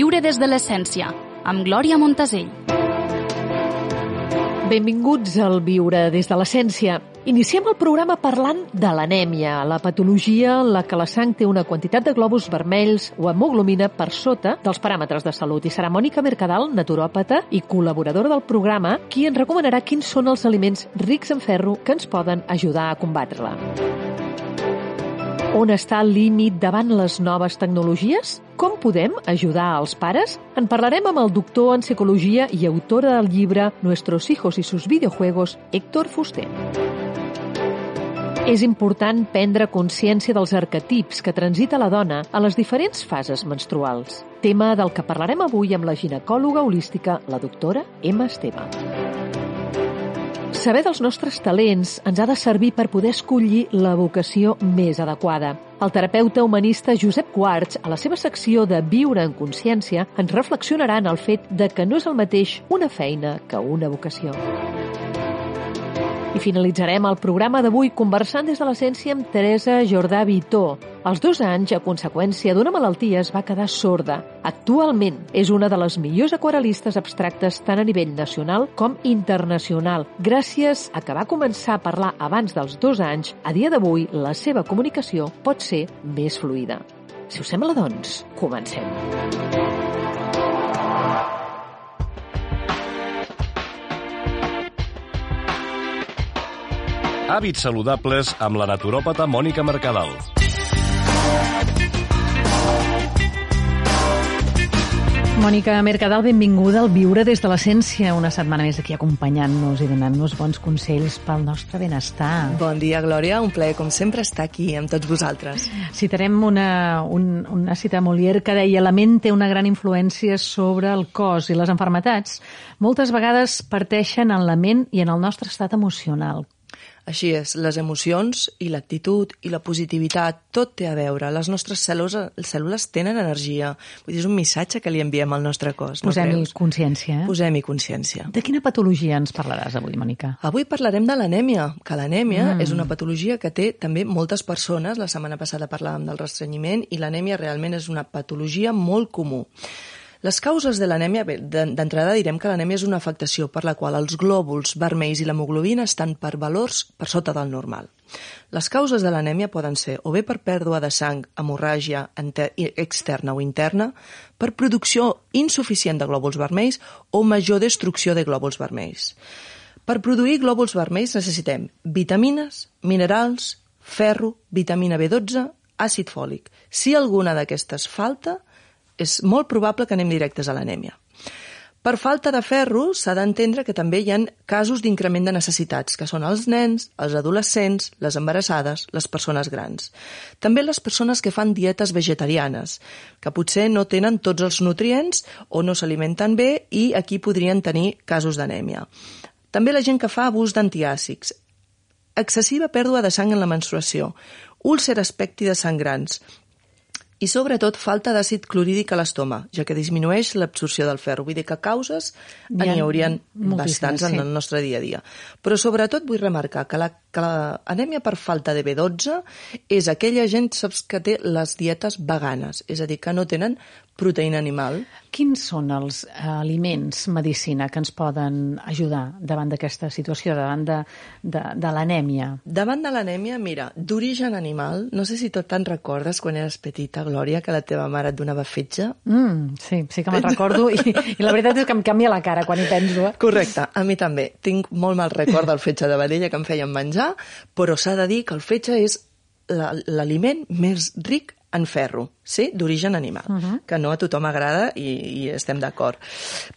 Viure des de l'essència, amb Glòria Montasell. Benvinguts al Viure des de l'essència. Iniciem el programa parlant de l'anèmia, la patologia en la que la sang té una quantitat de glòbuls vermells o hemoglobina per sota dels paràmetres de salut. I serà Mònica Mercadal, naturòpata i col·laboradora del programa, qui ens recomanarà quins són els aliments rics en ferro que ens poden ajudar a combatre-la. On està el límit davant les noves tecnologies? Com podem ajudar als pares? En parlarem amb el doctor en psicologia i autora del llibre Nuestros hijos y sus videojuegos, Héctor Fuster. És important prendre consciència dels arquetips que transita la dona a les diferents fases menstruals. Tema del que parlarem avui amb la ginecòloga holística, la doctora Emma Esteve. Saber dels nostres talents ens ha de servir per poder escollir la vocació més adequada. El terapeuta humanista Josep Quarts, a la seva secció de Viure en Consciència, ens reflexionarà en el fet de que no és el mateix una feina que una vocació. I finalitzarem el programa d'avui conversant des de l'essència amb Teresa Jordà Vitó. Als dos anys, a conseqüència d'una malaltia, es va quedar sorda. Actualment és una de les millors aquarel·listes abstractes tant a nivell nacional com internacional. Gràcies a que va començar a parlar abans dels dos anys, a dia d'avui la seva comunicació pot ser més fluida. Si us sembla, doncs, comencem. Hàbits saludables amb la naturòpata Mònica Mercadal. Mònica Mercadal, benvinguda al Viure des de l'Essència, una setmana més aquí acompanyant-nos i donant-nos bons consells pel nostre benestar. Bon dia, Glòria. Un plaer, com sempre, estar aquí amb tots vosaltres. Citarem una, un, una cita Molière que deia la ment té una gran influència sobre el cos i les enfermetats moltes vegades parteixen en la ment i en el nostre estat emocional. Així és, les emocions i l'actitud i la positivitat, tot té a veure. Les nostres cèl·lules, les cèl·lules tenen energia. Vull dir, és un missatge que li enviem al nostre cos. No Posem-hi consciència. Eh? Posem-hi consciència. De quina patologia ens parlaràs avui, Mònica? Avui parlarem de l'anèmia, que l'anèmia mm. és una patologia que té també moltes persones. La setmana passada parlàvem del restrenyiment i l'anèmia realment és una patologia molt comú. Les causes de l'anèmia, d'entrada direm que l'anèmia és una afectació per la qual els glòbuls vermells i l'hemoglobina estan per valors per sota del normal. Les causes de l'anèmia poden ser o bé per pèrdua de sang, hemorràgia externa o interna, per producció insuficient de glòbuls vermells o major destrucció de glòbuls vermells. Per produir glòbuls vermells necessitem vitamines, minerals, ferro, vitamina B12, àcid fòlic. Si alguna d'aquestes falta, és molt probable que anem directes a l'anèmia. Per falta de ferro, s'ha d'entendre que també hi ha casos d'increment de necessitats, que són els nens, els adolescents, les embarassades, les persones grans. També les persones que fan dietes vegetarianes, que potser no tenen tots els nutrients o no s'alimenten bé i aquí podrien tenir casos d'anèmia. També la gent que fa abús d'antiàcids, excessiva pèrdua de sang en la menstruació, úlceres pèctides sangrants, i sobretot falta d'àcid clorhídric a l'estómac, ja que disminueix l'absorció del ferro. Vull dir que causes n'hi haurien bastants sí. en el nostre dia a dia. Però sobretot vull remarcar que la, que l'anèmia per falta de B12 és aquella gent saps, que té les dietes veganes, és a dir, que no tenen proteïna animal. Quins són els aliments, medicina, que ens poden ajudar davant d'aquesta situació, davant de, de, de l'anèmia? Davant de l'anèmia, mira, d'origen animal, no sé si tot te'n recordes quan eres petita, Glòria, que la teva mare et donava fetge? Mm, sí, sí que me'n recordo i, i la veritat és que em canvia la cara quan hi penso. Eh? Correcte, a mi també. Tinc molt mal record del fetge de vedella que em feien menjar, però s'ha de dir que el fetge és l'aliment més ric en ferro, sí, d'origen animal, uh -huh. que no a tothom agrada i, i estem d'acord.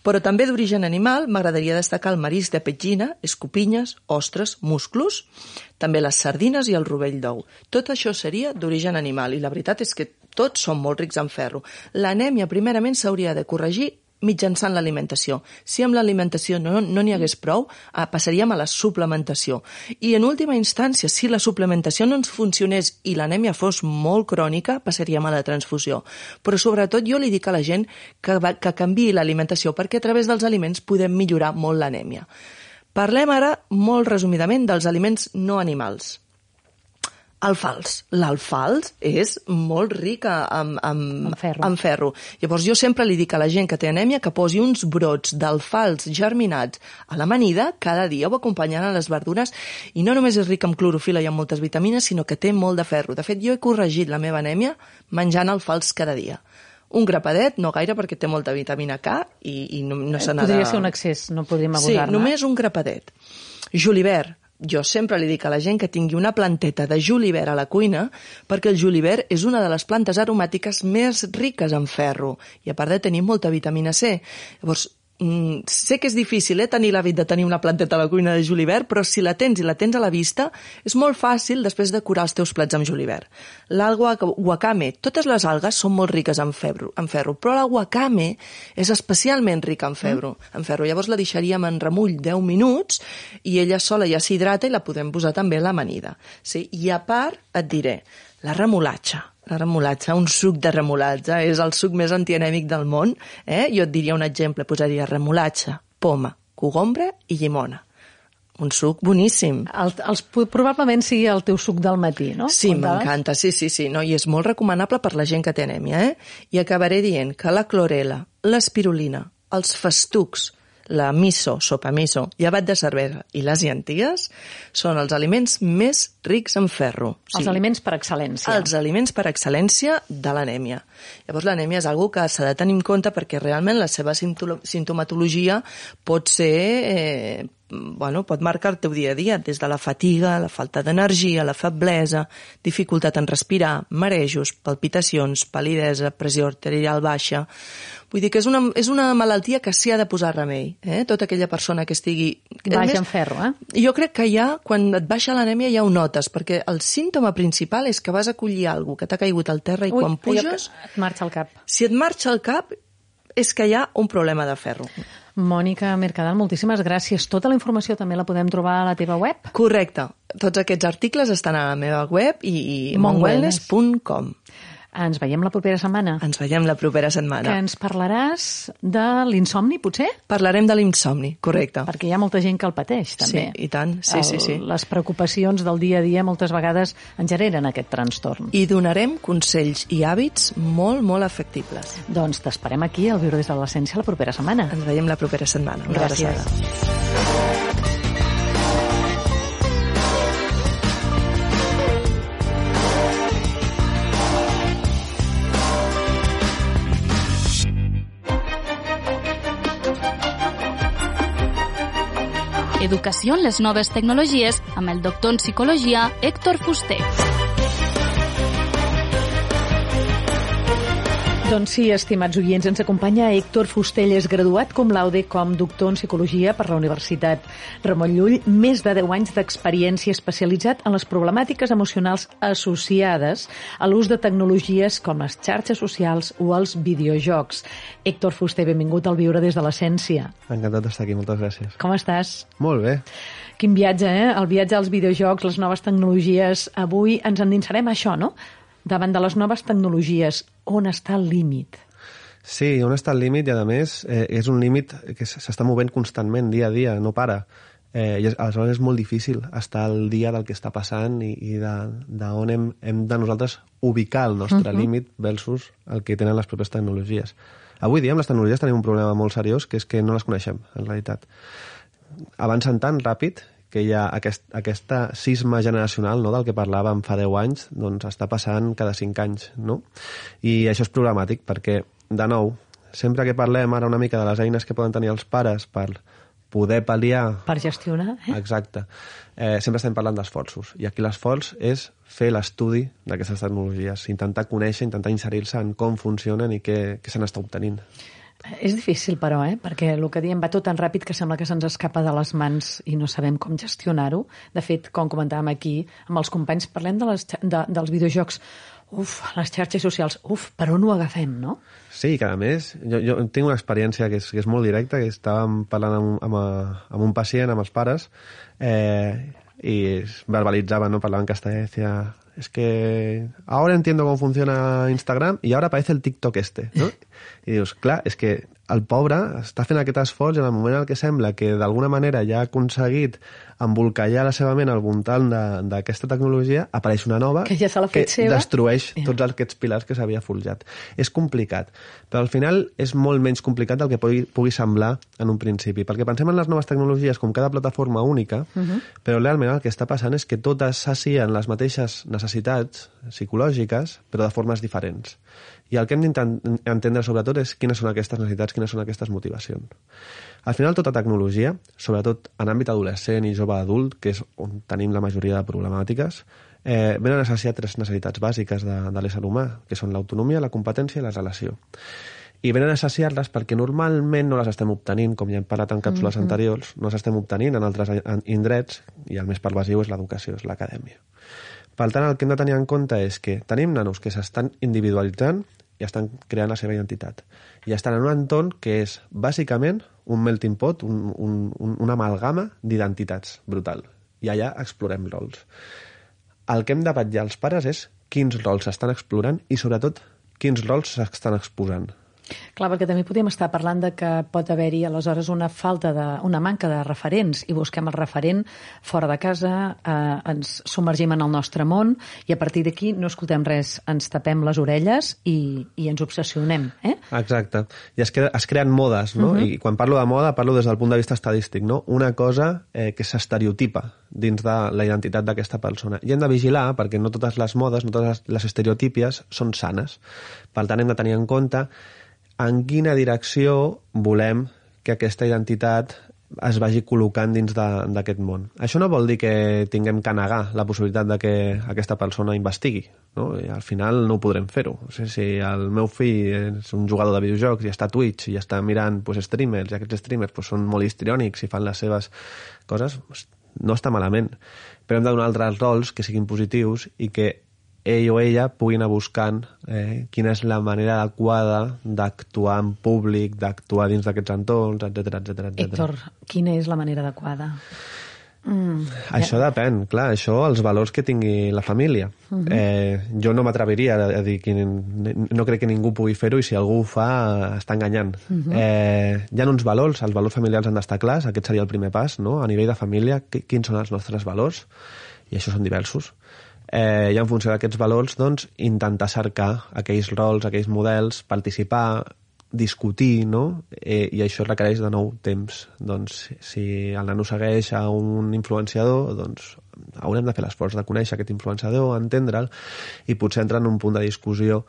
Però també d'origen animal m'agradaria destacar el marisc de petxina, escopinyes, ostres, musclos, també les sardines i el rovell d'ou. Tot això seria d'origen animal i la veritat és que tots són molt rics en ferro. L'anèmia, primerament, s'hauria de corregir mitjançant l'alimentació. Si amb l'alimentació no n'hi no hagués prou, eh, passaríem a la suplementació. I en última instància, si la suplementació no ens funcionés i l'anèmia fos molt crònica, passaríem a la transfusió. Però sobretot jo li dic a la gent que, que canvi l'alimentació perquè a través dels aliments podem millorar molt l'anèmia. Parlem ara molt resumidament dels aliments no animals. Alfals. L'alfals és molt ric en, en, En ferro. en ferro. Llavors jo sempre li dic a la gent que té anèmia que posi uns brots d'alfals germinats a l'amanida cada dia o acompanyant a les verdures i no només és ric en clorofila i en moltes vitamines, sinó que té molt de ferro. De fet, jo he corregit la meva anèmia menjant alfals cada dia. Un grapadet, no gaire, perquè té molta vitamina K i, i no, no se n'ha de... Podria ser un excés, no podríem Sí, abusar-ne. només un grapadet. Julivert. Jo sempre li dic a la gent que tingui una planteta de julivert a la cuina perquè el julivert és una de les plantes aromàtiques més riques en ferro i a part de tenir molta vitamina C. Llavors, mm, sé que és difícil eh, tenir l'hàbit de tenir una planteta a la cuina de julivert, però si la tens i la tens a la vista, és molt fàcil després decorar els teus plats amb julivert. L'alga wakame, totes les algues són molt riques en ferro, en ferro però la wakame és especialment rica en ferro. Mm. En ferro. Llavors la deixaríem en remull 10 minuts i ella sola ja s'hidrata i la podem posar també a l'amanida. Sí? I a part, et diré, la remolatxa. La remolatxa, un suc de remolatxa, és el suc més antianèmic del món. Eh? Jo et diria un exemple, posaria remolatxa, poma, cogombre i llimona. Un suc boníssim. El, els, probablement sigui el teu suc del matí, no? Sí, m'encanta, sí, sí, sí, no? i és molt recomanable per la gent que té anèmia, eh? I acabaré dient que la clorela, l'espirulina, els festucs, la miso, sopa miso, llevat de cervesa i les llenties són els aliments més rics en ferro. O Els aliments per excel·lència. els aliments per excel·lència de l'anèmia. Llavors l'anèmia és algo que s'ha de tenir en compte perquè realment la seva sintomatologia pot ser eh, bueno, pot marcar el teu dia a dia, des de la fatiga, la falta d'energia, la feblesa, dificultat en respirar, marejos, palpitacions, palidesa, pressió arterial baixa... Vull dir que és una, és una malaltia que s'hi ha de posar remei. Eh? Tota aquella persona que estigui... Baix més, en ferro, eh? jo crec que ja, quan et baixa l'anèmia, ja ho notes, perquè el símptoma principal és que vas a collir alguna que t'ha caigut al terra i Ui, quan puges, Et marxa el cap. si et marxa el cap, és que hi ha un problema de ferro. Mònica Mercadal, moltíssimes gràcies. Tota la informació també la podem trobar a la teva web? Correcte. Tots aquests articles estan a la meva web i, i Monwellness. monwellness.com. Ens veiem la propera setmana. Ens veiem la propera Que setmana. ens parlaràs de l'insomni, potser? Parlarem de l'insomni, correcte. Perquè hi ha molta gent que el pateix, també. Sí, i tant. Sí, sí, sí. Les preocupacions del dia a dia moltes vegades en generen aquest trastorn. I donarem consells i hàbits molt, molt efectibles. Doncs t'esperem aquí al Viure des de l'Essència la propera setmana. Ens veiem la propera setmana. Una Gràcies. abraçada. Educació en les noves tecnologies amb el doctor en psicologia Héctor Fuster. Doncs sí, estimats oients, ens acompanya Héctor Fustell, és graduat com laude com doctor en psicologia per la Universitat Ramon Llull, més de 10 anys d'experiència especialitzat en les problemàtiques emocionals associades a l'ús de tecnologies com les xarxes socials o els videojocs. Héctor Fuster, benvingut al Viure des de l'Essència. Encantat d'estar aquí, moltes gràcies. Com estàs? Molt bé. Quin viatge, eh? El viatge als videojocs, les noves tecnologies. Avui ens endinsarem a això, no? Davant de les noves tecnologies, on està el límit? Sí, on està el límit i, a més, eh, és un límit que s'està movent constantment, dia a dia, no para. Eh, I és, aleshores és molt difícil estar al dia del que està passant i, i d'on hem, hem de nosaltres ubicar el nostre uh -huh. límit versus el que tenen les properes tecnologies. Avui dia amb les tecnologies tenim un problema molt seriós, que és que no les coneixem, en realitat. avancen tan ràpid que hi ha aquest, aquesta sisma generacional no, del que parlàvem fa 10 anys, doncs està passant cada 5 anys, no? I això és problemàtic perquè, de nou, sempre que parlem ara una mica de les eines que poden tenir els pares per poder pal·liar Per gestionar, eh? Exacte. Eh, sempre estem parlant d'esforços. I aquí l'esforç és fer l'estudi d'aquestes tecnologies, intentar conèixer, intentar inserir-se en com funcionen i què, què se n'està obtenint. És difícil, però, eh? Perquè el que diem va tot tan ràpid que sembla que se'ns escapa de les mans i no sabem com gestionar-ho. De fet, com comentàvem aquí, amb els companys parlem de les, de, dels videojocs. Uf, les xarxes socials, uf, per on ho agafem, no? Sí, que a més, jo, jo tinc una experiència que és, que és molt directa, que estàvem parlant amb, amb, amb un pacient, amb els pares, eh, i es verbalitzaven, no? parlaven castellà, i decía, es que ahora entiendo cómo funciona Instagram y ahora aparece el TikTok este, no? I dius, clar, és que el pobre està fent aquest esforç i en el moment en què sembla que d'alguna manera ja ha aconseguit embolcallar la seva ment al voltant d'aquesta tecnologia, apareix una nova Que ja se que seva. destrueix Ja. tots aquests pilars que s'havia forjat. És complicat, però al final és molt menys complicat del que pugui, pugui semblar en un principi, perquè pensem en les noves tecnologies com cada plataforma única, uh -huh. però realment el que està passant és que totes sacien les mateixes necessitats psicològiques, però de formes diferents. I el que hem d'entendre sobretot és quines són aquestes necessitats, quines són aquestes motivacions. Al final, tota tecnologia, sobretot en àmbit adolescent i jove adult, que és on tenim la majoria de problemàtiques, eh, venen a saciar tres necessitats bàsiques de, de l'ésser humà, que són l'autonomia, la competència i la relació. I venen a saciar-les perquè normalment no les estem obtenint, com ja hem parlat en càpsules mm -hmm. anteriors, no les estem obtenint en altres indrets, i el més pervasiu és l'educació, és l'acadèmia. Per tant, el que hem de tenir en compte és que tenim nanos que s'estan individualitzant i estan creant la seva identitat. I estan en un entorn que és, bàsicament, un melting pot, un, un, un, una amalgama d'identitats brutal. I allà explorem rols. El que hem de vetllar els pares és quins rols s'estan explorant i, sobretot, quins rols s'estan exposant. Clar, perquè també podríem estar parlant de que pot haver-hi aleshores una falta de, una manca de referents i busquem el referent fora de casa, eh, ens submergim en el nostre món i a partir d'aquí no escoltem res, ens tapem les orelles i, i ens obsessionem. Eh? Exacte. I es, cre es creen modes, no? Uh -huh. I quan parlo de moda, parlo des del punt de vista estadístic, no? Una cosa eh, que s'estereotipa dins de la identitat d'aquesta persona. I hem de vigilar, perquè no totes les modes, no totes les estereotípies són sanes. Per tant, hem de tenir en compte en quina direcció volem que aquesta identitat es vagi col·locant dins d'aquest món. Això no vol dir que tinguem que negar la possibilitat de que aquesta persona investigui. No? I al final no podrem fer-ho. O sigui, si el meu fill és un jugador de videojocs i està a Twitch i està mirant pues, streamers, i aquests streamers pues, són molt histriònics i fan les seves coses, pues, no està malament. Però hem de donar altres rols que siguin positius i que ell o ella puguin anar buscant eh, quina és la manera adequada d'actuar en públic, d'actuar dins d'aquests entorns, etc etc etc. Héctor, quina és la manera adequada? Mm, Això depèn, clar, això, els valors que tingui la família. Uh -huh. eh, jo no m'atreviria a, dir que no crec que ningú pugui fer-ho i si algú ho fa està enganyant. Uh -huh. eh, hi ha uns valors, els valors familiars han d'estar clars, aquest seria el primer pas, no? a nivell de família, qui- quins són els nostres valors, i això són diversos. Eh, I en funció d'aquests valors, doncs, intentar cercar aquells rols, aquells models, participar, discutir, no? Eh, I això requereix de nou temps. Doncs si el nano segueix a un influenciador, doncs haurem de fer l'esforç de conèixer aquest influenciador, entendre'l, i potser entrar en un punt de discussió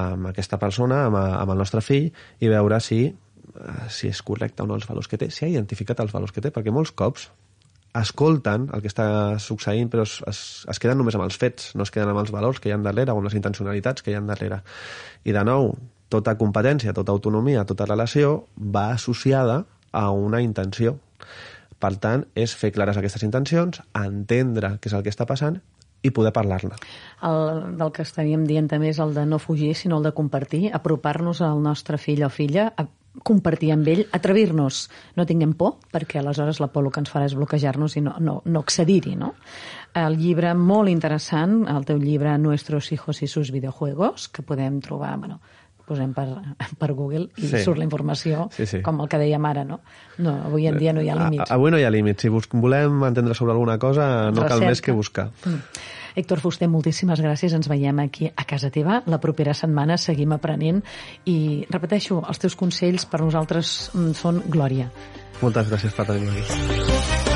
amb aquesta persona, amb, amb el nostre fill, i veure si, eh, si és correcte o no els valors que té, si ha identificat els valors que té, perquè molts cops escolten el que està succeint, però es, es, es queden només amb els fets, no es queden amb els valors que hi ha darrere o amb les intencionalitats que hi ha darrere. I de nou, tota competència, tota autonomia, tota relació va associada a una intenció. Per tant, és fer clares aquestes intencions, entendre què és el que està passant i poder parlar-ne. El del que estaríem dient també és el de no fugir, sinó el de compartir, apropar-nos al nostre fill o filla, compartir amb ell, atrevir-nos. No tinguem por, perquè aleshores la por el que ens farà és bloquejar-nos i no, no, no accedir-hi, no? El llibre molt interessant, el teu llibre Nuestros hijos y sus videojuegos, que podem trobar, bueno, posem per, per Google i Sí. surt la informació, Sí, sí. com el que dèiem ara, no? No, avui en dia no hi ha límits. A, avui no hi ha límits. Si volem entendre sobre alguna cosa, no cal Recerca. més que buscar. Mm. Héctor Fuster, moltíssimes gràcies. Ens veiem aquí a casa teva. La propera setmana seguim aprenent i, repeteixo, els teus consells per nosaltres mm, són glòria. Moltes gràcies per tenir-me aquí.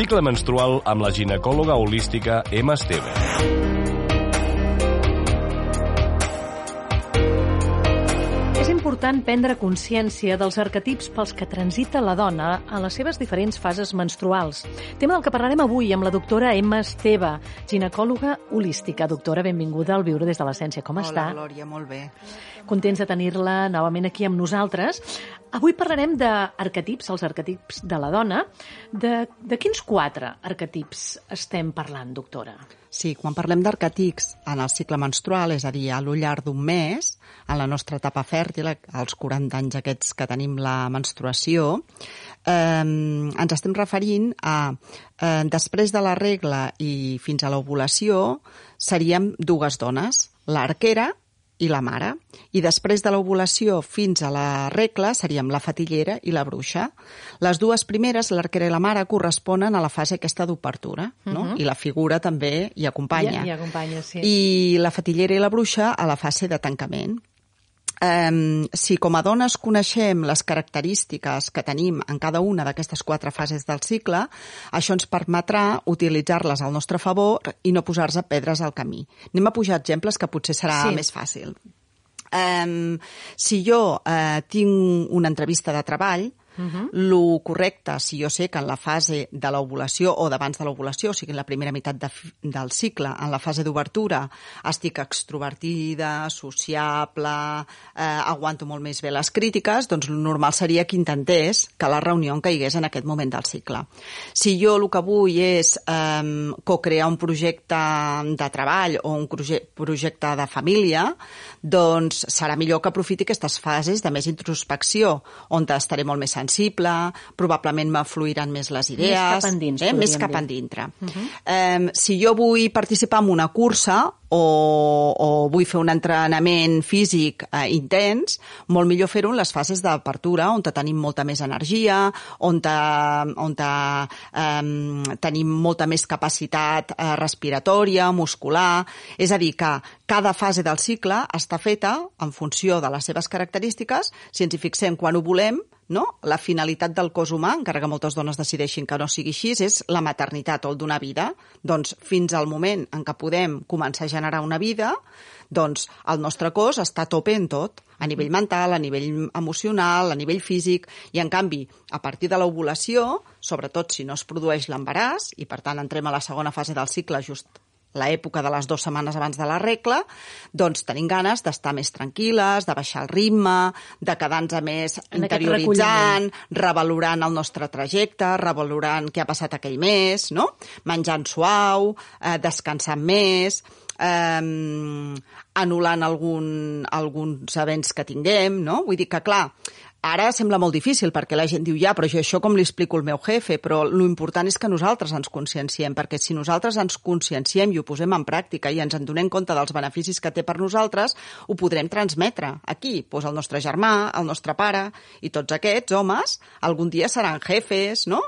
Cicle menstrual amb la ginecòloga holística Emma Esteve. Important prendre consciència dels arquetips pels que transita la dona en les seves diferents fases menstruals. Tema del que parlarem avui amb la doctora Emma Esteve, ginecòloga holística. Doctora, benvinguda al Viure des de l'Essència. Com Hola, està? Hola, Glòria, molt bé. Contents de tenir-la novament aquí amb nosaltres. Avui parlarem d'arquetips, els arquetips de la dona. De, de quins quatre arquetips estem parlant, doctora? Sí, quan parlem d'arquetips en el cicle menstrual, és a dir, a lo llarg d'un mes, en la nostra etapa fèrtil, als 40 anys aquests que tenim la menstruació, eh, ens estem referint a eh, després de la regla i fins a l'ovulació seríem dues dones, l'arquera i la mare. I després de l'ovulació fins a la regla seríem la fatillera i la bruixa. Les dues primeres, l'arquera i la mare, corresponen a la fase aquesta d'obertura, no? Uh -huh. I la figura també hi acompanya. Hi, hi acompanya, sí. I la fatillera i la bruixa a la fase de tancament. Um, si com a dones coneixem les característiques que tenim en cada una d'aquestes quatre fases del cicle, això ens permetrà utilitzar-les al nostre favor i no posar-se pedres al camí. Anem a pujar exemples que potser serà sí. més fàcil. Um, si jo uh, tinc una entrevista de treball, Uh -huh. Lo correcte, si jo sé que en la fase de l'ovulació o d'abans de l'ovulació, o sigui, en la primera meitat de, del cicle, en la fase d'obertura, estic extrovertida, sociable, eh, aguanto molt més bé les crítiques, doncs el normal seria que intentés que la reunió en caigués en aquest moment del cicle. Si jo el que vull és eh, co-crear un projecte de treball o un projecte de família, doncs serà millor que aprofiti aquestes fases de més introspecció, on estaré molt més sensible, probablement m'afluiran més les idees... Més cap endins, eh? Més cap endintre. Uh -huh. eh, si jo vull participar en una cursa o, o vull fer un entrenament físic eh, intens, molt millor fer-ho en les fases d'apertura, on tenim molta més energia, on, te, on te, eh, tenim molta més capacitat eh, respiratòria, muscular... És a dir, que cada fase del cicle està feta en funció de les seves característiques. Si ens hi fixem quan ho volem, no? La finalitat del cos humà, encara que moltes dones decideixin que no sigui així, és la maternitat o el donar vida. Doncs fins al moment en què podem començar a generar una vida, doncs el nostre cos està a tope en tot, a nivell mental, a nivell emocional, a nivell físic, i en canvi, a partir de l'ovulació, sobretot si no es produeix l'embaràs, i per tant entrem a la segona fase del cicle just l'època de les dues setmanes abans de la regla, doncs tenim ganes d'estar més tranquil·les, de baixar el ritme, de quedar-nos més En interioritzant, revalorant el nostre trajecte, revalorant què ha passat aquell mes, no? Menjant suau, eh, descansant més, eh, anul·lant algun, alguns events que tinguem, no? Vull dir que, clar, Ara sembla molt difícil perquè la gent diu ja, però jo això com li explico al meu jefe, però lo important és que nosaltres ens conscienciem, perquè si nosaltres ens conscienciem i ho posem en pràctica i ens en donem compte dels beneficis que té per nosaltres, ho podrem transmetre aquí. Pues el nostre germà, el nostre pare i tots aquests homes algun dia seran jefes, no?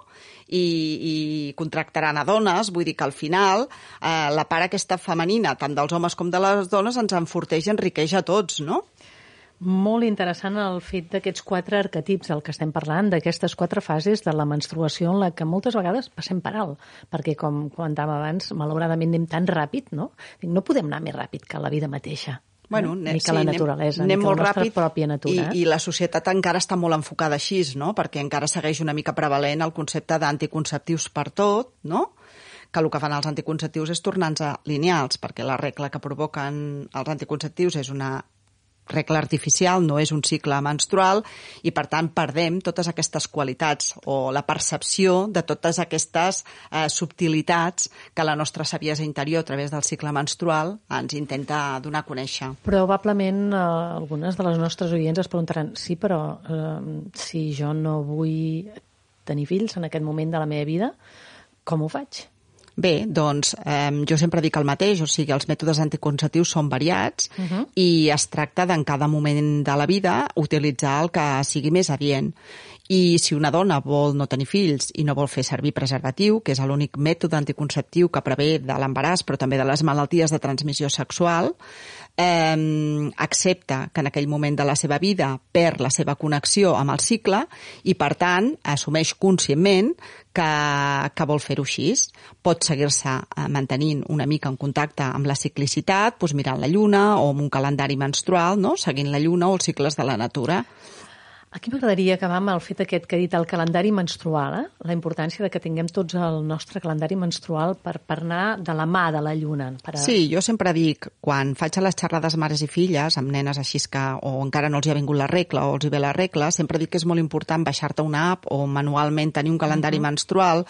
i, i contractaran a dones, vull dir que al final eh, la part aquesta femenina, tant dels homes com de les dones, ens enforteix i enriqueix a tots, no? Molt interessant el fet d'aquests quatre arquetips, el que estem parlant, d'aquestes quatre fases de la menstruació en la que moltes vegades passem per alt, perquè, com comentàvem abans, malauradament anem tan ràpid, no? No podem anar més ràpid que la vida mateixa. Bueno, ni que la naturalesa, anem, anem ni que molt la nostra ràpid pròpia natura. I, I la societat encara està molt enfocada així, no? perquè encara segueix una mica prevalent el concepte d'anticonceptius per tot, no? que el que fan els anticonceptius és tornar-nos lineals, perquè la regla que provoquen els anticonceptius és una regla artificial, no és un cicle menstrual i per tant perdem totes aquestes qualitats o la percepció de totes aquestes eh, subtilitats que la nostra saviesa interior a través del cicle menstrual ens intenta donar a conèixer. Probablement eh, algunes de les nostres oients es preguntaran sí, però eh, si jo no vull tenir fills en aquest moment de la meva vida, com ho faig? Bé, doncs eh, jo sempre dic el mateix, o sigui, els mètodes anticonceptius són variats Uh -huh. i es tracta d'en cada moment de la vida utilitzar el que sigui més adient. I si una dona vol no tenir fills i no vol fer servir preservatiu, que és l'únic mètode anticonceptiu que prevé de l'embaràs, però també de les malalties de transmissió sexual, eh, accepta que en aquell moment de la seva vida perd la seva connexió amb el cicle i, per tant, assumeix conscientment que, que vol fer-ho així. Pot seguir-se eh, mantenint una mica en contacte amb la ciclicitat, doncs mirant la lluna o amb un calendari menstrual, no? seguint la lluna o els cicles de la natura. Aquí m'agradaria acabar amb el fet aquest que he dit, el calendari menstrual, eh? la importància de que tinguem tots el nostre calendari menstrual per, per anar de la mà de la lluna. Per a... Sí, jo sempre dic, quan faig les xerrades mares i filles, amb nenes així que o encara no els hi ha vingut la regla o els hi ve la regla, sempre dic que és molt important baixar-te una app o manualment tenir un calendari uh -huh. menstrual,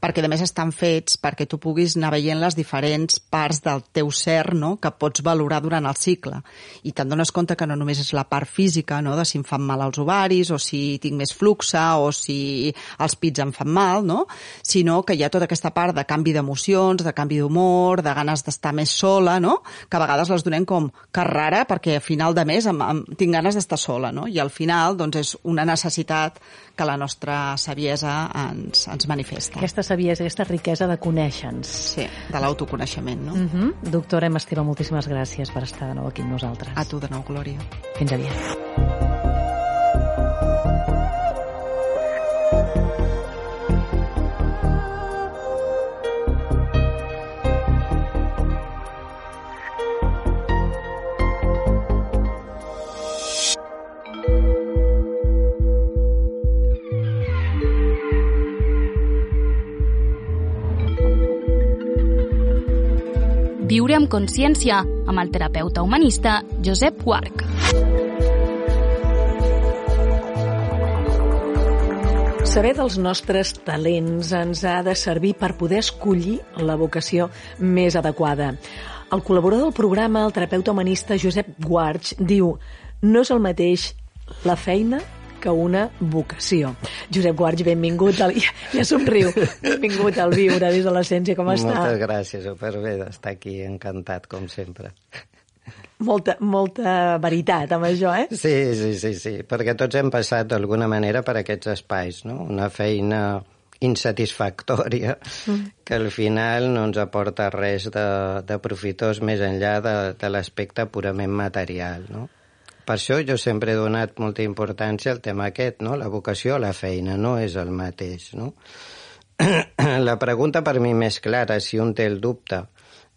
perquè a més estan fets perquè tu puguis anar veient les diferents parts del teu ser no? que pots valorar durant el cicle. I te'n dones compte que no només és la part física, no? de si em fan mal els ovaris, ovaris, o si tinc més fluxa, o si els pits em fan mal, no? Sinó que hi ha tota aquesta part de canvi d'emocions, de canvi d'humor, de ganes d'estar més sola, no? Que a vegades les donem com que rara, perquè a final de mes em, em, tinc ganes d'estar sola, no? I al final, doncs, és una necessitat que la nostra saviesa ens, ens manifesta. Aquesta saviesa, aquesta riquesa de conèixer-nos. Sí, de l'autoconeixement, no? Uh -huh. Doctora Emma Esteve, moltíssimes gràcies per estar de nou aquí amb nosaltres. A tu de nou, Glòria. Fins aviat. Viure amb consciència amb el terapeuta humanista Josep Guarc. Saber dels nostres talents ens ha de servir per poder escollir la vocació més adequada. El col·laborador del programa, el terapeuta humanista Josep Guarch, diu no és el mateix la feina que una vocació. Josep Guarch, benvingut. Al... Ja, ja somriu. Benvingut al Viure des de l'Essència. Com està? Moltes gràcies, superbé d'estar aquí, encantat, com sempre. Molta, molta veritat amb això, eh? Sí, sí, sí, sí, perquè tots hem passat d'alguna manera per aquests espais, no? Una feina insatisfactòria mm. que al final no ens aporta res de, de profitós més enllà de, de l'aspecte purament material, no? Per això jo sempre he donat molta importància al tema aquest, no? La vocació a la feina no és el mateix, no? la pregunta per mi més clara, si un té el dubte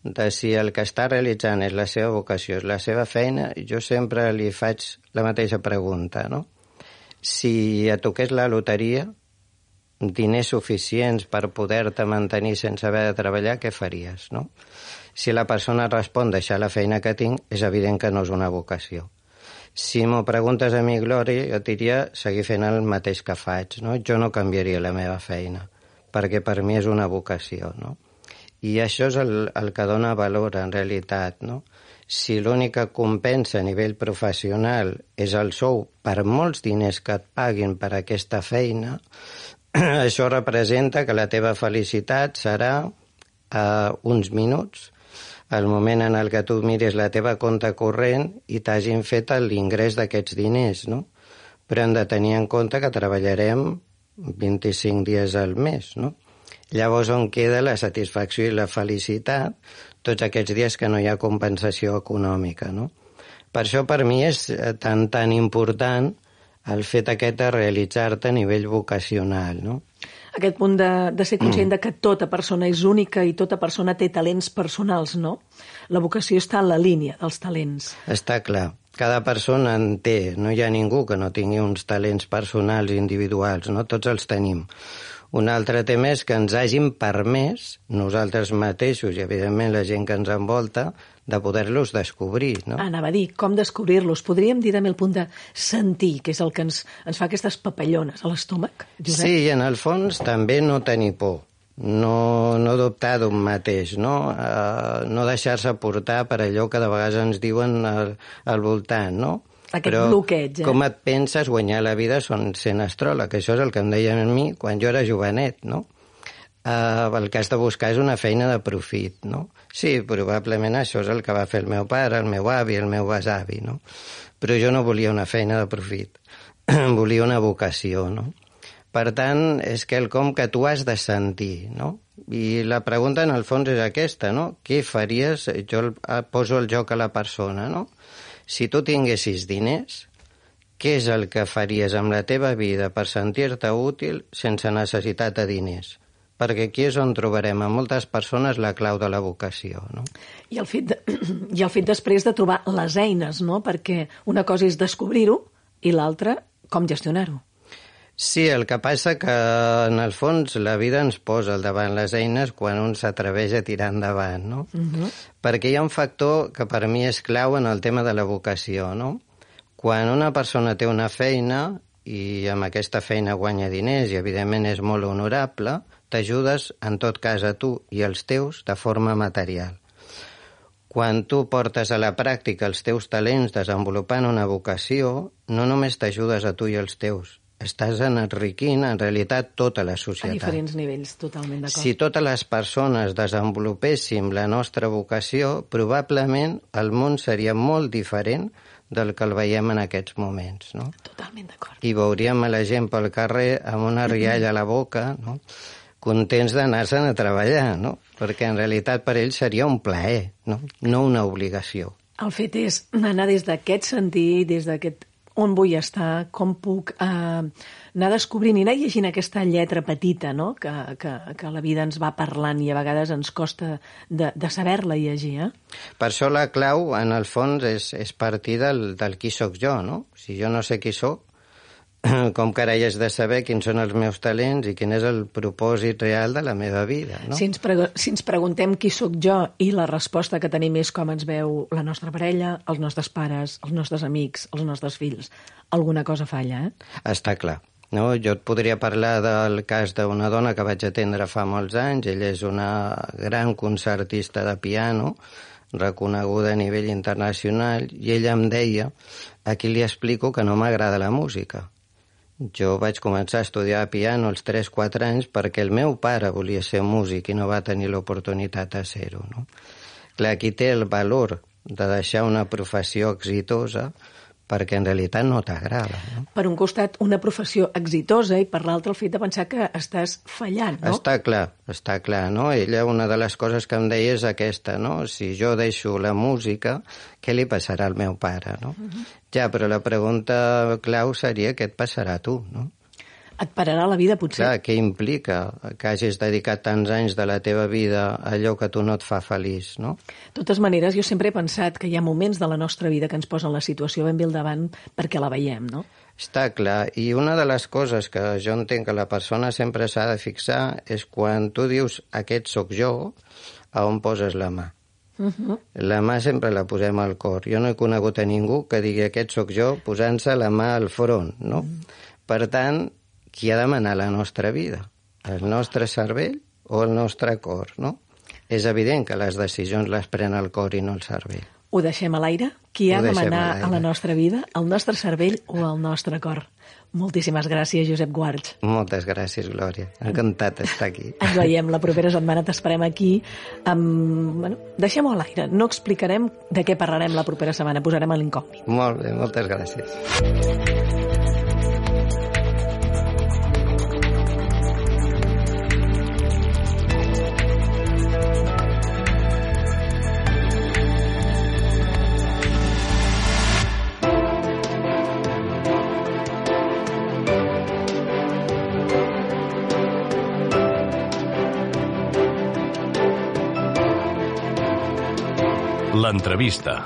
de si el que està realitzant és la seva vocació, és la seva feina, jo sempre li faig la mateixa pregunta, no? Si et toqués la loteria, diners suficients per poder-te mantenir sense haver de treballar, què faries, no? Si la persona respon deixar la feina que tinc, és evident que no és una vocació. Si m'ho preguntes a mi, Glòria, jo diria seguir fent el mateix que faig, no? Jo no canviaria la meva feina, perquè per mi és una vocació, no? I això és el, el que dona valor, en realitat, no? Si l'únic que compensa a nivell professional és el sou per molts diners que et paguin per aquesta feina, això representa que la teva felicitat serà a uns minuts el moment en el que tu mires la teva compte corrent i t'hagin fet l'ingrés d'aquests diners, no? Però hem de tenir en compte que treballarem 25 dies al mes, no? Llavors, on queda la satisfacció i la felicitat tots aquests dies que no hi ha compensació econòmica, no? Per això, per mi, és eh, tan, tan important el fet aquest de realitzar-te a nivell vocacional, no? Aquest punt de, de ser conscient de que tota persona és única i tota persona té talents personals, no? La vocació està en la línia dels talents. Està clar. Cada persona en té. No hi ha ningú que no tingui uns talents personals i individuals, no? Tots els tenim. Un altre tema és que ens hagin permès, nosaltres mateixos i, evidentment, la gent que ens envolta, de poder-los descobrir, no? Anava a dir, com descobrir-los? Podríem dir també el punt de sentir, que és el que ens, ens fa aquestes papallones a l'estómac? Sí, i en el fons també no tenir por no, no dubtar d'un mateix, no, uh, no deixar-se portar per allò que de vegades ens diuen al, al voltant, no? Aquest Però bloqueig, eh? com et penses guanyar la vida són sent astròleg, que això és el que em deien a mi quan jo era jovenet, no? Uh, el que has de buscar és una feina de profit, no? Sí, probablement això és el que va fer el meu pare, el meu avi, el meu besavi, no? Però jo no volia una feina de profit, volia una vocació, no? Per tant, és quelcom que tu has de sentir, no? I la pregunta, en el fons, és aquesta, no? Què faries? Jo el, eh, poso el joc a la persona, no? Si tu tinguessis diners, què és el que faries amb la teva vida per sentir-te útil sense necessitat de diners? Perquè aquí és on trobarem a moltes persones la clau de la vocació. No? I, el fet de, I el fet després de trobar les eines, no? perquè una cosa és descobrir-ho i l'altra com gestionar-ho. Sí, el que passa que en el fons la vida ens posa al davant les eines quan un s'atreveix a tirar endavant, no? Uh -huh. Perquè hi ha un factor que per mi és clau en el tema de la vocació, no? Quan una persona té una feina i amb aquesta feina guanya diners i evidentment és molt honorable, t'ajudes, en tot cas, a tu i als teus de forma material. Quan tu portes a la pràctica els teus talents desenvolupant una vocació, no només t'ajudes a tu i als teus, estàs enriquint, en realitat, tota la societat. A diferents nivells, totalment d'acord. Si totes les persones desenvolupéssim la nostra vocació, probablement el món seria molt diferent del que el veiem en aquests moments, no? Totalment d'acord. I veuríem a la gent pel carrer amb una rialla a la boca, no? Contents d'anar-se'n a treballar, no? Perquè en realitat per ells seria un plaer, no? No una obligació. El fet és anar des d'aquest sentit, des d'aquest on vull estar, com puc eh, anar descobrint i anar llegint aquesta lletra petita no? que, que, que la vida ens va parlant i a vegades ens costa de, de saber-la llegir. Eh? Per això la clau, en el fons, és, és partir del, del qui sóc jo. No? Si jo no sé qui sóc, com que ara hi has de saber quins són els meus talents i quin és el propòsit real de la meva vida. No? Si, ens si ens preguntem qui sóc jo i la resposta que tenim és com ens veu la nostra parella, els nostres pares, els nostres amics, els nostres fills, alguna cosa falla, eh? Està clar. No? Jo et podria parlar del cas d'una dona que vaig atendre fa molts anys. Ella és una gran concertista de piano, reconeguda a nivell internacional, i ella em deia, aquí li explico que no m'agrada la música jo vaig començar a estudiar piano als 3-4 anys perquè el meu pare volia ser músic i no va tenir l'oportunitat de ser-ho. No? Clar, aquí té el valor de deixar una professió exitosa perquè en realitat no t'agrada. No? Per un costat, una professió exitosa i per l'altre el fet de pensar que estàs fallant, no? Està clar, està clar, no? Ella, una de les coses que em deia és aquesta, no? Si jo deixo la música, què li passarà al meu pare, no? Uh -huh. Ja, però la pregunta clau seria què et passarà a tu, no? Et pararà la vida, potser. Clar, què implica que hagis dedicat tants anys de la teva vida a allò que tu no et fa feliç, no? De totes maneres, jo sempre he pensat que hi ha moments de la nostra vida que ens posen la situació ben bé al davant perquè la veiem, no? Està clar, i una de les coses que jo entenc que la persona sempre s'ha de fixar és quan tu dius aquest sóc jo, a on poses la mà. Uh -huh. La mà sempre la posem al cor. Jo no he conegut a ningú que digui aquest sóc jo posant-se la mà al front, no? Uh -huh. Per tant, qui ha de manar la nostra vida? El nostre cervell o el nostre cor, no? És evident que les decisions les pren el cor i no el cervell. Ho deixem a l'aire? Qui ha de manar a, a la nostra vida? El nostre cervell o el nostre cor? Moltíssimes gràcies, Josep Guards. Moltes gràcies, Glòria. Encantat d'estar aquí. Ens veiem la propera setmana, t'esperem aquí. Amb... Bueno, deixem-ho a l'aire. No explicarem de què parlarem la propera setmana, posarem a l'incògnit. Molt bé, moltes gràcies. L'entrevista.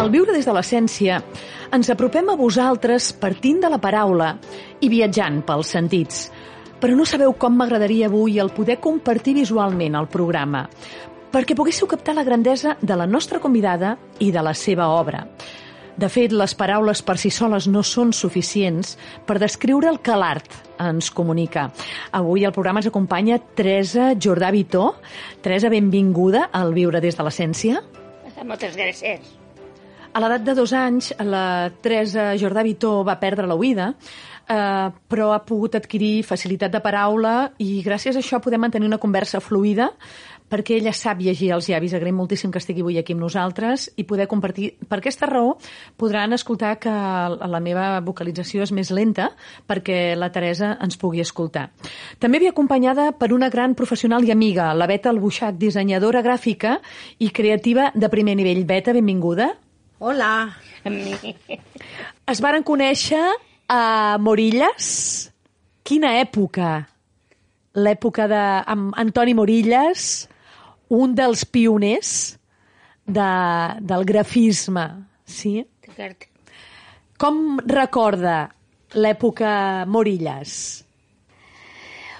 Al viure des de l'essència, ens apropem a vosaltres partint de la paraula i viatjant pels sentits. Però no sabeu com m'agradaria avui el poder compartir visualment el programa, perquè poguéssiu captar la grandesa de la nostra convidada i de la seva obra. De fet, les paraules per si soles no són suficients per descriure el que l'art ens comunica. Avui el programa ens acompanya Teresa Jordà Vitó. Teresa, benvinguda al Viure des de l'Essència. Moltes gràcies. A l'edat de dos anys, la Teresa Jordà Vitó va perdre l'oïda, eh, però ha pogut adquirir facilitat de paraula i gràcies a això podem mantenir una conversa fluida perquè ella sap llegir els llavis. Agraïm moltíssim que estigui avui aquí amb nosaltres i poder compartir. Per aquesta raó podran escoltar que la meva vocalització és més lenta perquè la Teresa ens pugui escoltar. També ve acompanyada per una gran professional i amiga, la Beta Albuixac, dissenyadora gràfica i creativa de primer nivell. Beta, benvinguda. Hola. Es varen conèixer a Morillas. Quina època? L'època d'Antoni Morillas, un dels pioners de, del grafisme, sí? Com recorda l'època Morillas?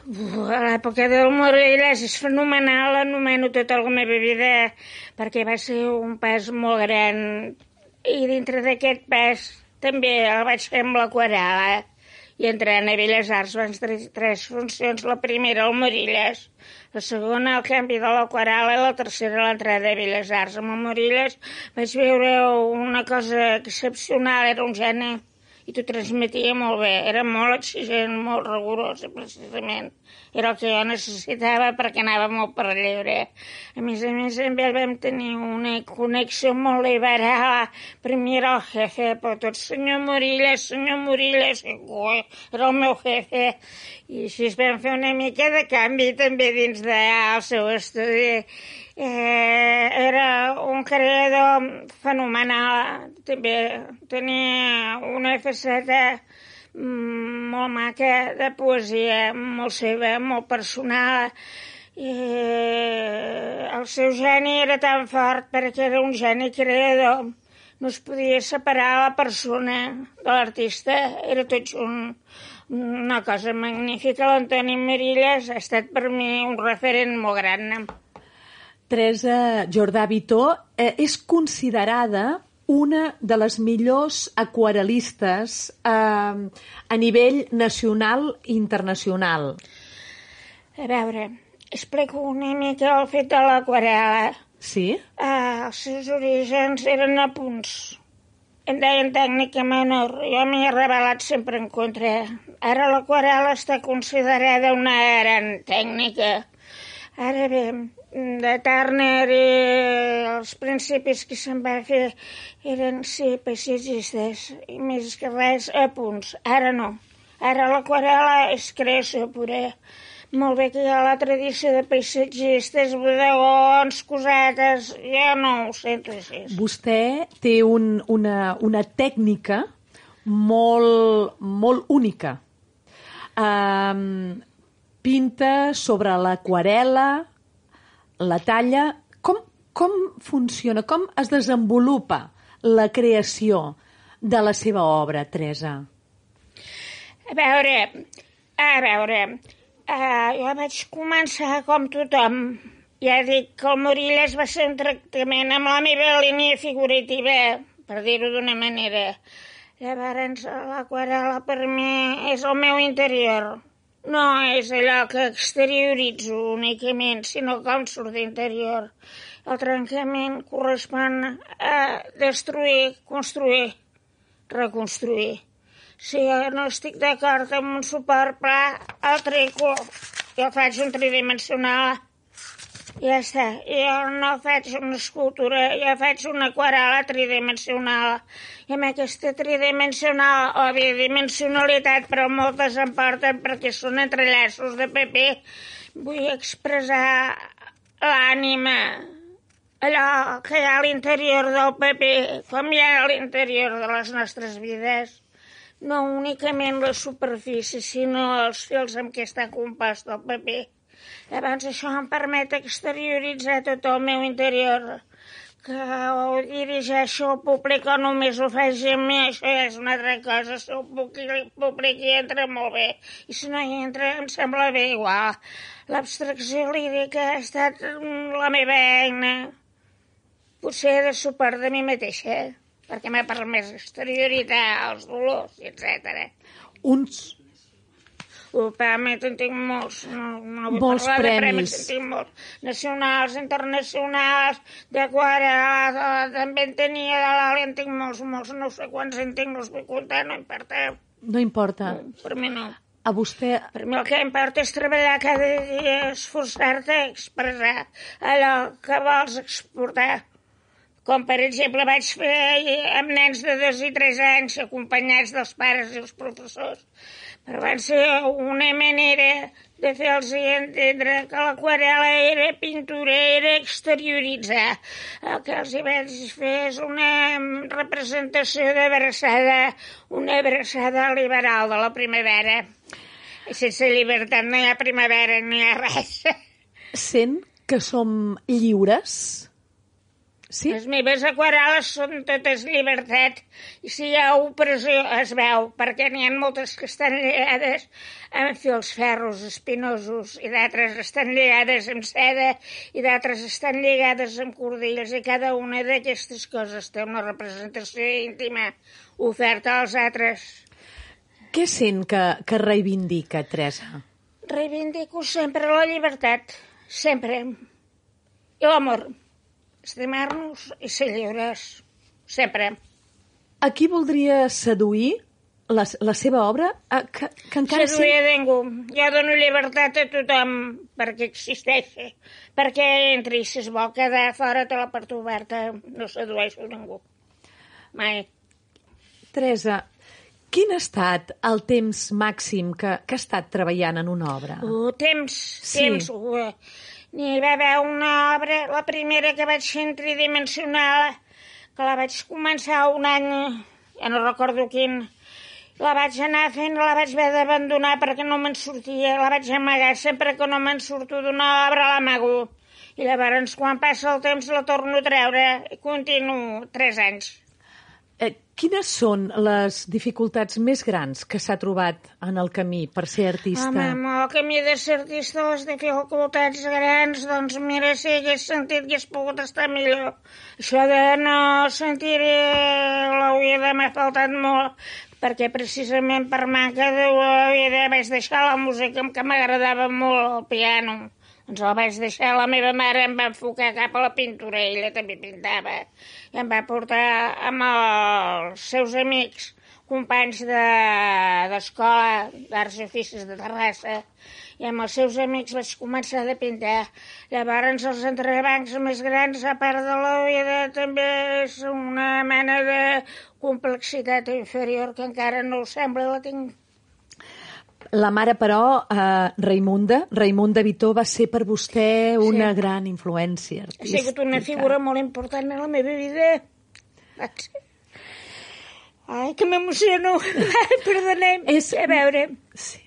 L'època del Morillas és fenomenal, l'anomeno tota la meva vida, perquè va ser un pas molt gran i dintre d'aquest pas també el vaig fer amb l'aquarela i entrant a Belles Arts van tenir tres funcions. La primera, el Morillas, la segona, el canvi de l'aquarela i la tercera, l'entrada a Belles Arts. Amb el Morillas vaig veure una cosa excepcional, era un geni i t'ho transmetia molt bé. Era molt exigent, molt rigorós, precisament. Era el que jo necessitava perquè anava molt per lliure. A més a més, amb ell vam tenir una connexió molt liberal. Primer era el jefe, però tot senyor Morillas, senyor Morillas, era el meu jefe. I així es vam fer una mica de canvi també dins del seu estudi eh, era un creador fenomenal, també tenia una faceta mm, molt maca de poesia, molt seva, molt personal, i el seu geni era tan fort perquè era un geni creador. No es podia separar la persona de l'artista, era tot un, una cosa magnífica. L'Antoni Marillas ha estat per mi un referent molt gran. Teresa Jordà Vitó eh, és considerada una de les millors aquarel·listes eh, a nivell nacional i internacional. A veure, explico una mica el fet de l'aquarela. Sí? Eh, els seus orígens eren a punts. En deien tècnica menor. Jo m'hi he revelat sempre en contra. Ara l'aquarela està considerada una gran tècnica. Ara bé, de Turner i els principis que se'n va fer eren, sí, paisatgistes, i més que res a punts. Ara no. Ara l'aquarela és creació pura. Molt bé que hi ha la tradició de paisatgistes, bodegons, cosetes, ja no ho sento així. Vostè té un, una, una tècnica molt, molt única. Um, pinta sobre l'aquarela, la talla, com, com funciona, com es desenvolupa la creació de la seva obra, Teresa? A veure, a veure, uh, jo vaig començar com tothom. Ja dic que el Morillas va ser un tractament amb la meva línia figurativa, per dir-ho d'una manera. Llavors, l'aquarela per mi és el meu interior. No és allò que exterioritzo únicament, sinó com surt d'interior. El trencament correspon a destruir, construir, reconstruir. Si jo no estic d'acord amb un suport pla, el treco el faig un tridimensional ja està. Jo no faig una escultura, jo faig una aquarela tridimensional. I amb aquesta tridimensional o bidimensionalitat, però moltes em porten perquè són entrellaços de paper, vull expressar l'ànima, allò que hi ha a l'interior del paper, com hi ha a l'interior de les nostres vides. No únicament la superfície, sinó els fils amb què està compost el paper. Llavors això em permet exterioritzar tot el meu interior, que ho dirigeixo al públic o només ho faig a mi, això ja és una altra cosa, si el públic, públic hi entra molt bé, i si no hi entra em sembla bé igual. L'abstracció lírica ha estat la meva eina, potser de suport de mi mateixa, perquè m'ha permès exterioritzar els dolors, etc. Uns Premis, en tinc molts. No, no vull molts parlar premis. de premis, en tinc molts. Nacionals, internacionals, d'aquarela, també en tenia de l'Ali, en tinc molts, molts, no sé quants en tinc, no els vull comptar, no importa. No importa. No, per mi no. a vostè... Per mi el que importa és treballar cada dia, esforçar-te a expressar allò que vols exportar. Com, per exemple, vaig fer amb nens de dos i tres anys acompanyats dels pares i els professors. Però van ser una manera de fer-los entendre que l'aquarela era pintura, era exterioritzar. El que els hi vaig fer és una representació d'abraçada, una abraçada liberal de la primavera. Sense llibertat no hi ha primavera, no hi ha res. Sent que som lliures? Sí? Les meves aquarel·les són totes llibertat i si hi ha opressió es veu, perquè n'hi ha moltes que estan lligades amb fils ferros espinosos i d'altres estan lligades amb seda i d'altres estan lligades amb cordilles i cada una d'aquestes coses té una representació íntima oferta als altres. Què sent que, que reivindica, Teresa? Reivindico sempre la llibertat, sempre. I l'amor estimar-nos i ser lliures, sempre. A qui voldria seduir la, la seva obra? A, que, que encara Seduir a ningú. Jo dono llibertat a tothom perquè existeixi, perquè entri, si es vol quedar fora té la porta oberta, no sedueixo ningú. Mai. Teresa, quin ha estat el temps màxim que, que ha estat treballant en una obra? Uh, temps, Sí. temps. Uh, N'hi va haver una obra, la primera que vaig fer en tridimensional, que la vaig començar un any, ja no recordo quin, la vaig anar fent, la vaig haver d'abandonar perquè no me'n sortia, la vaig amagar, sempre que no me'n surto d'una obra l'amago. I llavors, quan passa el temps, la torno a treure i continuo tres anys. Eh, quines són les dificultats més grans que s'ha trobat en el camí per ser artista? Home, amb el camí de ser artista, les dificultats grans, doncs mira, si hagués sentit que hagués pogut estar millor. Això de no sentir l'oïda m'ha faltat molt, perquè precisament per manca d'oïda vaig deixar la música que m'agradava molt, el piano. Doncs el vaig deixar, la meva mare em va enfocar cap a la pintura, ella també pintava. I em va portar amb els seus amics, companys de- d'escola, de, d'arts i oficis de Terrassa, i amb els seus amics vaig començar a pintar. Llavors els entrebancs més grans, a part de l'oïda, també és una mena de complexitat inferior que encara no ho sembla, la tinc La mare, però, eh, Raimunda, Raimunda Vitó va ser per vostè una Sí. gran influència Ha artística. sigut una figura molt important en la meva vida. Ai, que m'emociono. Ai, Perdonem. És- A veure, Sí.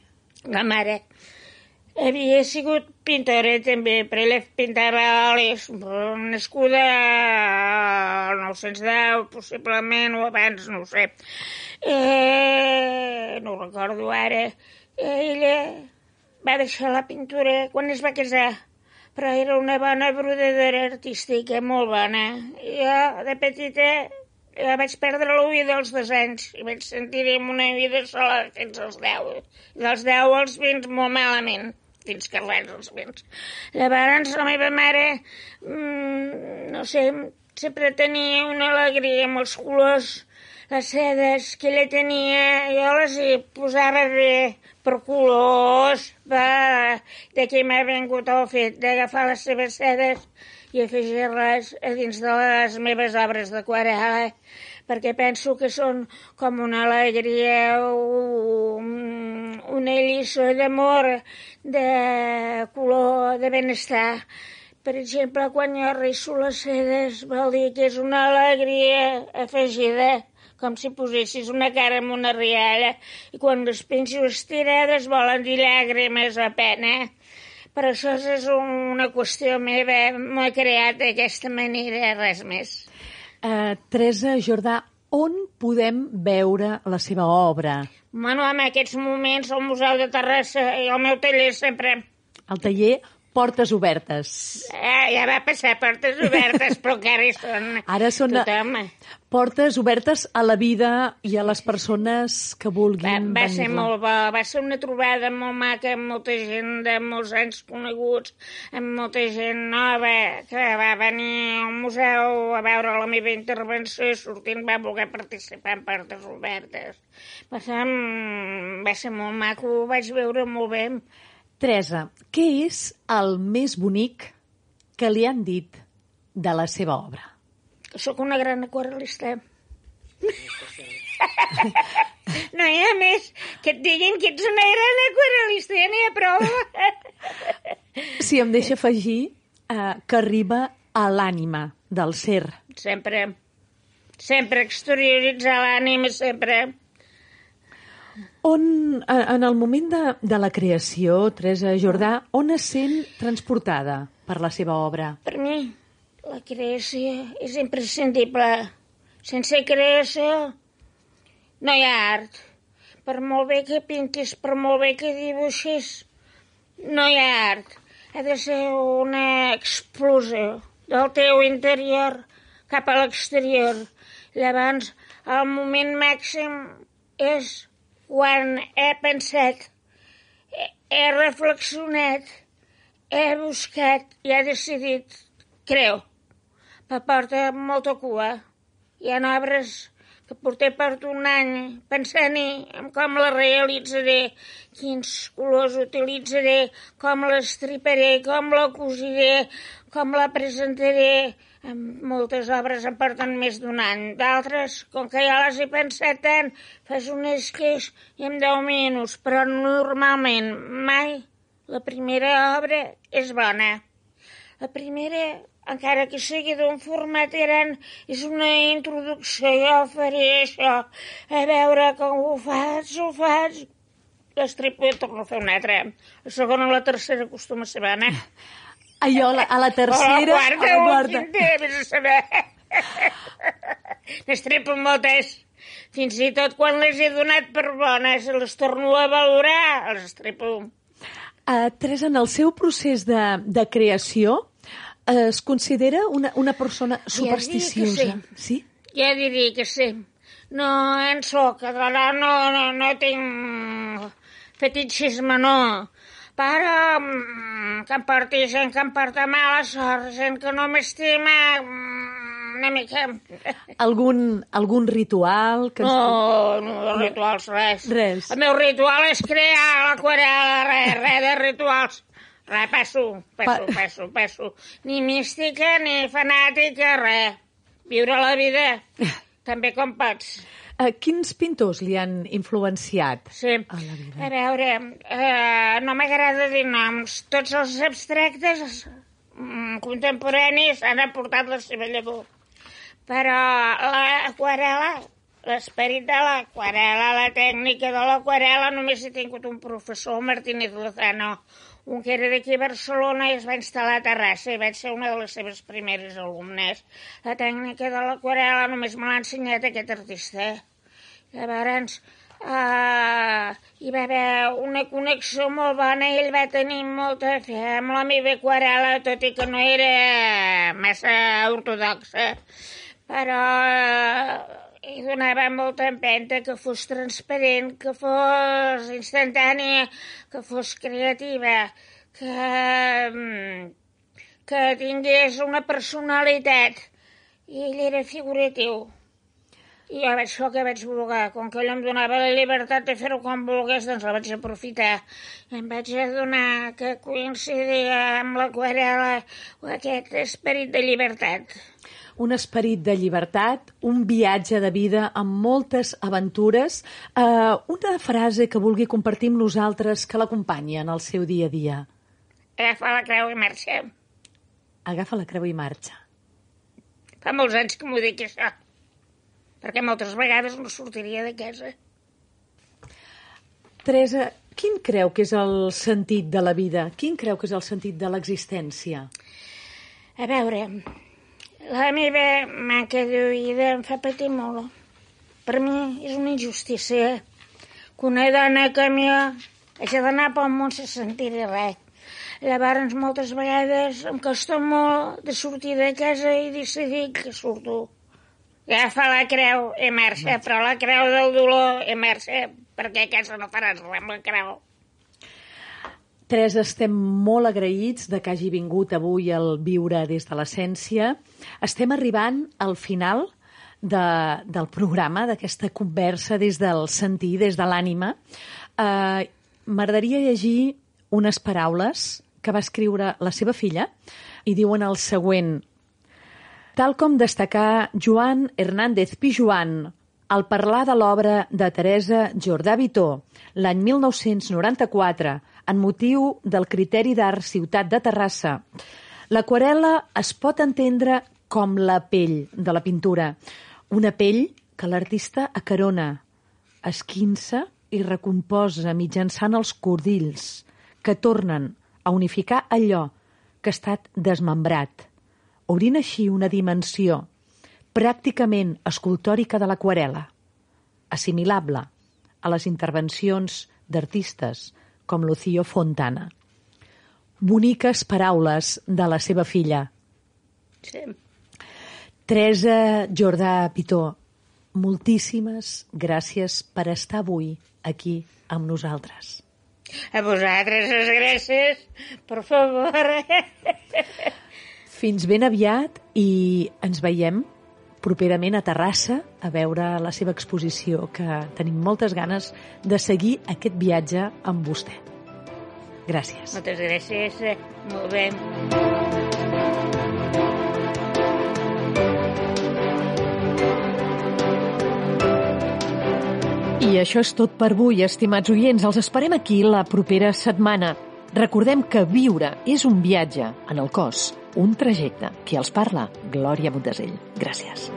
la mare havia sigut pintora també, però ella pintava olis, nascuda al 910, possiblement, o abans, no ho sé. Eh, recordo ara. Ella va deixar la pintura quan es va casar, però era una bona brodadora artística, molt bona. Jo, de petita, ja vaig perdre l'oïda als dos anys i vaig sentir amb una oïda sola fins als 10. I dels 10 als 20 molt malament, fins que res als 20. Llavors la meva mare, mm, no sé, sempre tenia una alegria amb els colors, les sedes que ella tenia, jo les hi posava bé per colors, va, d'aquí m'ha vingut el fet d'agafar les seves sedes i afegir-les a dins de les meves obres d'aquarel·la, perquè penso que són com una alegria, un, una lliçó d'amor, de color, de benestar. Per exemple, quan jo risso les sedes, vol dir que és una alegria afegida, com si posessis una cara amb una rialla, i quan les penso estirades volen dir llàgrimes a pena. Però això és una qüestió meva, m'ho he creat d'aquesta manera, res més. Eh, Teresa Jordà, on podem veure la seva obra? Bueno, en aquests moments al Museu de Terrassa i al meu taller sempre. El taller portes obertes. Eh, ja va passar portes obertes, però encara hi són. Ara són a- Tothom. Portes obertes a la vida i a les persones que Va, vulguin va ser venir-la. molt bo, va ser una trobada molt maca amb molta gent de molts anys coneguts, amb molta gent nova que va venir al museu a veure la meva intervenció i sortint va voler participar en portes obertes. Va ser, mm, va ser molt maco, ho vaig veure molt bé. Teresa, què és el més bonic que li han dit de la seva obra? que sóc una gran aquarelista. No hi ha més que et diguin que ets una gran aquarelista, ja n'hi ha prou. Si em deixa afegir eh, que arriba a l'ànima del ser. Sempre, sempre exterioritzar l'ànima, sempre. On, en el moment de, de la creació, Teresa Jordà, on es sent transportada per la seva obra? Per mi, la creació és imprescindible. Sense creació no hi ha art. Per molt bé que pintis, per molt bé que dibuixis, no hi ha art. Ha de ser una explosió del teu interior cap a l'exterior. Llavors, el moment màxim és quan he pensat, he, reflexionat, he buscat i he decidit, creu, me porta molta cua. Hi ha obres que porté per un any pensant-hi en com la realitzaré, quins colors utilitzaré, com l'estriparé, com la cosiré, com la presentaré. En moltes obres em porten més d'un any. D'altres, com que ja les he pensat tant, fas un esqueix i en 10 minuts, però normalment mai la primera obra és bona. La primera, encara que sigui d'un format gran, és una introducció. Jo faré això, a veure com ho faig, ho faig. L'estripo i torno a fer una altra. La segona o la tercera acostuma a ser bona. Allò, la, a la tercera, o la quarta, o la quarta. a saber. N'estripo moltes. Fins i tot quan les he donat per bones, les torno a valorar, les estripo. Uh, Teresa, en el seu procés de, de creació, eh, es considera una, una persona supersticiosa? sí. Ja diria que sí. No en soc, dona, no, no, no tinc fetichisme, no. Però mm, que em porti gent que em porta mala sort, gent que no m'estima, mm, una mica... Algun, algun ritual? Que ens- No, no, de rituals, res. Res. El meu ritual és crear l'aquarela, res, res de rituals. Res, passo, passo, Pa- passo, passo. Ni mística, ni fanàtica, res. Viure la vida també com pots. Eh, quins pintors li han influenciat Sí. a la vida? A veure, eh, no m'agrada dir noms. Tots els abstractes mm, contemporanis han aportat la seva llavor. Però l'aquarela, l'esperit de l'aquarela, la tècnica de l'aquarela, només he tingut un professor, Martínez Lozano, un que era d'aquí a Barcelona i es va instal·lar a Terrassa i vaig ser una de les seves primeres alumnes. La tècnica de l'aquarela només me l'ha ensenyat aquest artista. Llavors, uh, hi va haver una connexió molt bona i ell va tenir molta fe amb la meva aquarela, tot i que no era massa ortodoxa. Però uh, hi donava molta empenta que fos transparent, que fos instantània, que fos creativa, que, mm, que tingués una personalitat. I ell era figuratiu. I jo vaig fer el que vaig voler. Com que ell em donava la llibertat de fer-ho com volgués, doncs la vaig aprofitar. I em vaig adonar que coincidia amb l'aquarela aquest esperit de llibertat. Un esperit de llibertat, un viatge de vida amb moltes aventures. Eh, una frase que vulgui compartir amb nosaltres que l'acompanyi en el seu dia a dia. Agafa la creu i marxa. Agafa la creu i marxa. Fa molts anys que m'ho dic, això. Perquè moltes vegades no sortiria de casa. Teresa, quin creu que és el sentit de la vida? Quin creu que és el sentit de l'existència? A veure, la meva manca de vida em fa patir molt. Per mi és una injustícia que una dona com jo hagi d'anar pel món sense sentir res. Llavors, moltes vegades em costa molt de sortir de casa i decidir que surto. Agafa la creu i marxa, però la creu del dolor i marxa, perquè a casa no faràs res amb la creu. Teresa, estem molt agraïts de que hagi vingut avui al Viure des de l'Essència. Estem arribant al final de, del programa, d'aquesta conversa des del sentir, des de l'ànima. Eh, M'agradaria llegir unes paraules que va escriure la seva filla i diuen el següent. Tal com destacà Joan Hernández Pijuan al parlar de l'obra de Teresa Jordà Vitó l'any 1994 en motiu del criteri d'art Ciutat de Terrassa, l'aquarela es pot entendre com la pell de la pintura, una pell que l'artista acarona, esquinça i recomposa mitjançant els cordills que tornen a unificar allò que ha estat desmembrat, obrint així una dimensió pràcticament escultòrica de l'aquarela, assimilable a les intervencions d'artistes com Lucio Fontana. Boniques paraules de la seva filla. Sí. Teresa Jordà Pitó, moltíssimes gràcies per estar avui aquí amb nosaltres. A vosaltres les gràcies, per favor. Fins ben aviat i ens veiem properament a Terrassa a veure la seva exposició, que tenim moltes ganes de seguir aquest viatge amb vostè. Gràcies. Moltes gràcies. Molt bé. I això és tot per avui, estimats oients. Els esperem aquí la propera setmana. Recordem que viure és un viatge en el cos, un trajecte. Qui els parla? Glòria Montesell. Gràcies.